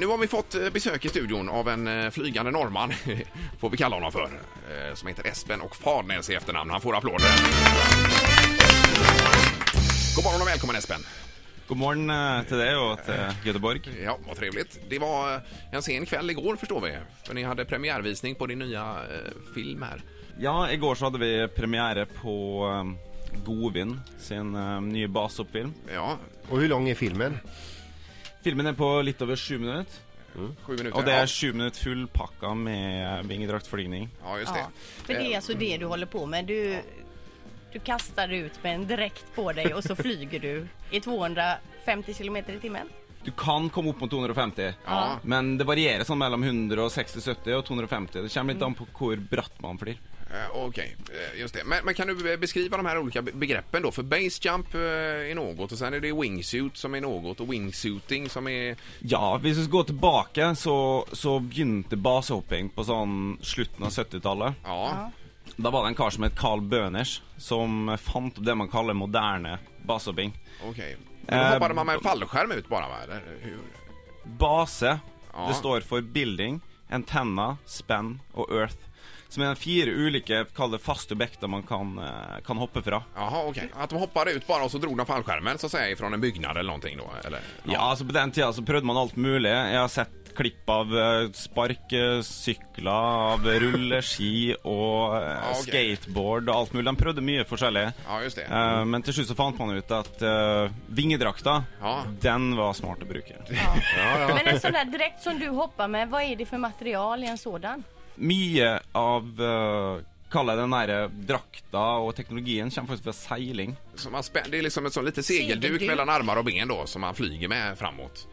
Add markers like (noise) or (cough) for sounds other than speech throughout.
nu har vi fått eh, besök i studion av en eh, flygande norrman, (laughs) får vi kalla honom för, eh, som heter Espen och Farnäs i efternamn. Han får applåder. God morgon och välkommen Espen. God morgen till til deg og til Göteborg. Ja, vad trevligt. Det var en sen kväll igår förstår vi, för ni hade premiärvisning på din nya film här. Ja, i går så hadde vi premiär på Govin, sin nye baseoppfilm. Ja, Och hur lång är filmen? Filmen er på litt over sju minutter. Mm. Minutter, Og det er sju minutter full pakka med vingedraktflygning. Ja, just det. Ja, for det er altså det du holder på med. Du, du det ut med en drekt på deg, og så flyger du i 250 kilometer i timmen. Du kan komme opp mot 250, Ja. men det varierer sånn mellom 160-70 og 250. Det kommer litt an på hvor bratt man flyr. Eh, Okej, eh, just det. Men, men kan du beskriva de här olika be- begreppen då? För base jump eh, är något och sen är det wingsuit som är något och wingsuiting som är... Ja, hvis vi skal gå tilbake, så, så begynte basehopping på sånn slutten av 70-tallet. Ja, Da var det en kar som het Carl Bøners, som fant opp det man kaller moderne basehopping. okej. Men då Eh, hoppade man med en fallskärm ut bara va? Eller hur? Base, Ja. det står for building, antenna, spenn og earth. Som er de fire ulike kall det faste objekter man kan, eh, kan hoppe fra. Jaha, ok. At de hoppade ut bare, og så dro de fallskjermen så att jeg, ifrån en byggnad eller noe? då? Eller? Ja, altså På den tida så prøvde man alt mulig. Jeg har sett klipp av eh, sparkesykler, av rulleski (laughs) og ah, okay. skateboard og alt mulig. De prøvde mye forskjellig. Ja, just det. Eh, men til slutt så fant man ut at uh, vingedrakta, Ja. den var smart å bruke. Men en sånn der dräkt som du hopper med, hva er det for material i en sådan? Mye av uh, kalle det den der drakta og teknologien kommer faktisk fra seiling. Så man det er liksom et sånn lite segelduk mellom armer og och ben då som man flyger med framåt.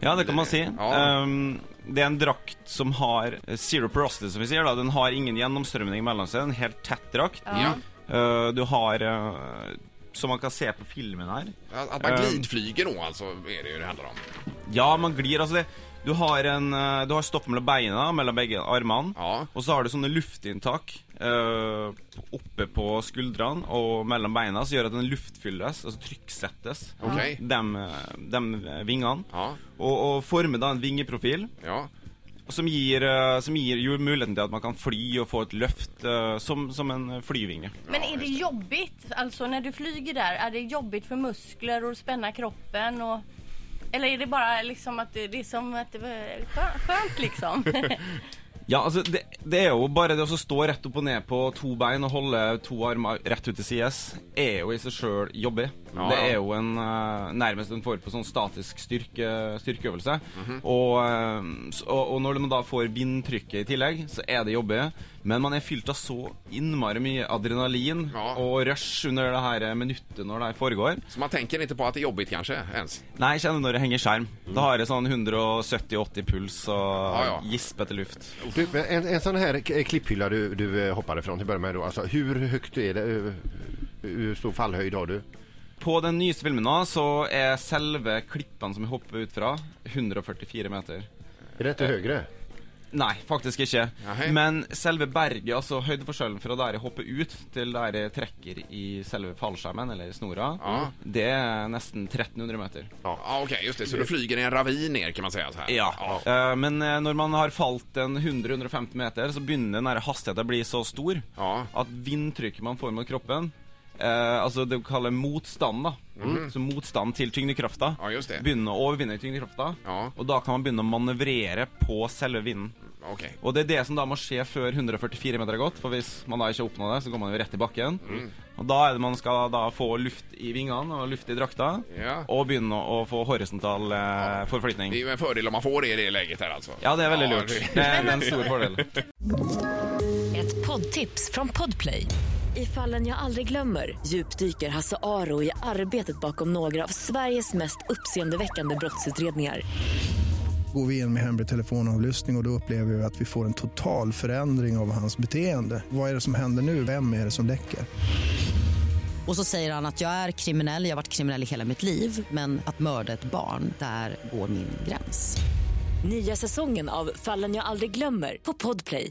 Ja, det kan man si. Ja. Um, det er en drakt som har eh, zero porosity, som vi sier. da Den har ingen gjennomstrømning mellom seg. En helt tett drakt. Ja. Uh, du har uh, Som man kan se på filmen her. Att att man Eh. glidflyger nå, altså, er det jo det handler om. Ja, man glir. Altså det, du har, en, uh, du har stoff mellom beina, mellom begge armene. Ja. Og så har du sånne luftinntak uh, oppe på skuldrene og mellom beina som gjør at den luftfylles, altså trykksettes. okay. de, de vingene. Ja, Og, og former da en vingeprofil ja. som gir, uh, som gir jo muligheten til at man kan fly og få et løft uh, som, som en flyvinge. Men er det jobbigt, altså når du flyger der, er det jobbigt for muskler å spenne kroppen och eller är det bara liksom att det, det är som att det var skönt, liksom? (laughs) Ja, altså det, det er jo bare det å stå rett opp og ned på to bein og holde to armer rett ut til sides, er jo i seg sjøl jobbig. Ja, Det er jo en, uh, nærmest en form for sånn statisk styrke, styrkeøvelse. Mhm. og, uh, og, og når man da får bindtrykket i tillegg, så er det jobbig. Men man er fylt av så innmari mye adrenalin Ja. og rush under det her minuttet når det her foregår. Så man tenker ikke på at det er jobbigt kanskje? ens? Nei, jeg kjenner når det henger skjerm. Da har jeg sånn 170-80 puls og Ja, ja. gispete luft. Du, en, en sånn her klipphylle klipphylla du, du hoppet fra til å begynne med altså, hvor høyt er det? Hvor Hur stor fallhøyde har du? På den nyeste filmen nå så er selve klippene som vi hopper ut fra, 144 meter. Rett til høyre? högre? Nei, faktisk ikke. Nei. Men selve berget, altså høydeforskjellen fra der jeg hopper ut til der jeg trekker i selve fallskjermen, eller snora, Ja. det er nesten 1300 meter. Ja, okej, just det. Så du flyger i en ravin ned, kan man si? Altså ja. Ja. Eh, men eh, når man har falt en 100-150 meter, så begynner den hastigheten å bli så stor Ja. at vindtrykket man får mot kroppen eh, Altså det vi kaller motstand, da. Så motstand til tyngdekrafta. Ja, begynne å overvinne tyngdekrafta. Ja. Og da kan man begynne å manøvrere på selve vinden. Okej. Og det er det som da må skje før 144 meter er gått. For hvis man da ikke oppnår det, så går man jo rett i bakken. Mm. Og da er det man skal da få luft i vingene og luft i drakta. Ja. Og begynne å få horisontal eh, forflytning. Det er jo en fordel om man får det i det leget her, altså. Ja, det er veldig lurt. det- Det er en stor fordel. (laughs) Et poddtips fra Podplay. I fallen jag aldrig glömmer djupdyker Hasse Aro i arbetet bakom några av Sveriges mest uppseendeväckande brottsutredningar. Går vi in med hemlig telefonavlyssning och, och då upplever vi att vi får en total förändring av hans beteende. Vad är det som händer nu? Vem är det som läcker? Och så säger han att jag är kriminell, jag har varit kriminell i hela mitt liv men att mörda ett barn, där går min gräns. Nya säsongen av Fallen jag aldrig glömmer på Podplay.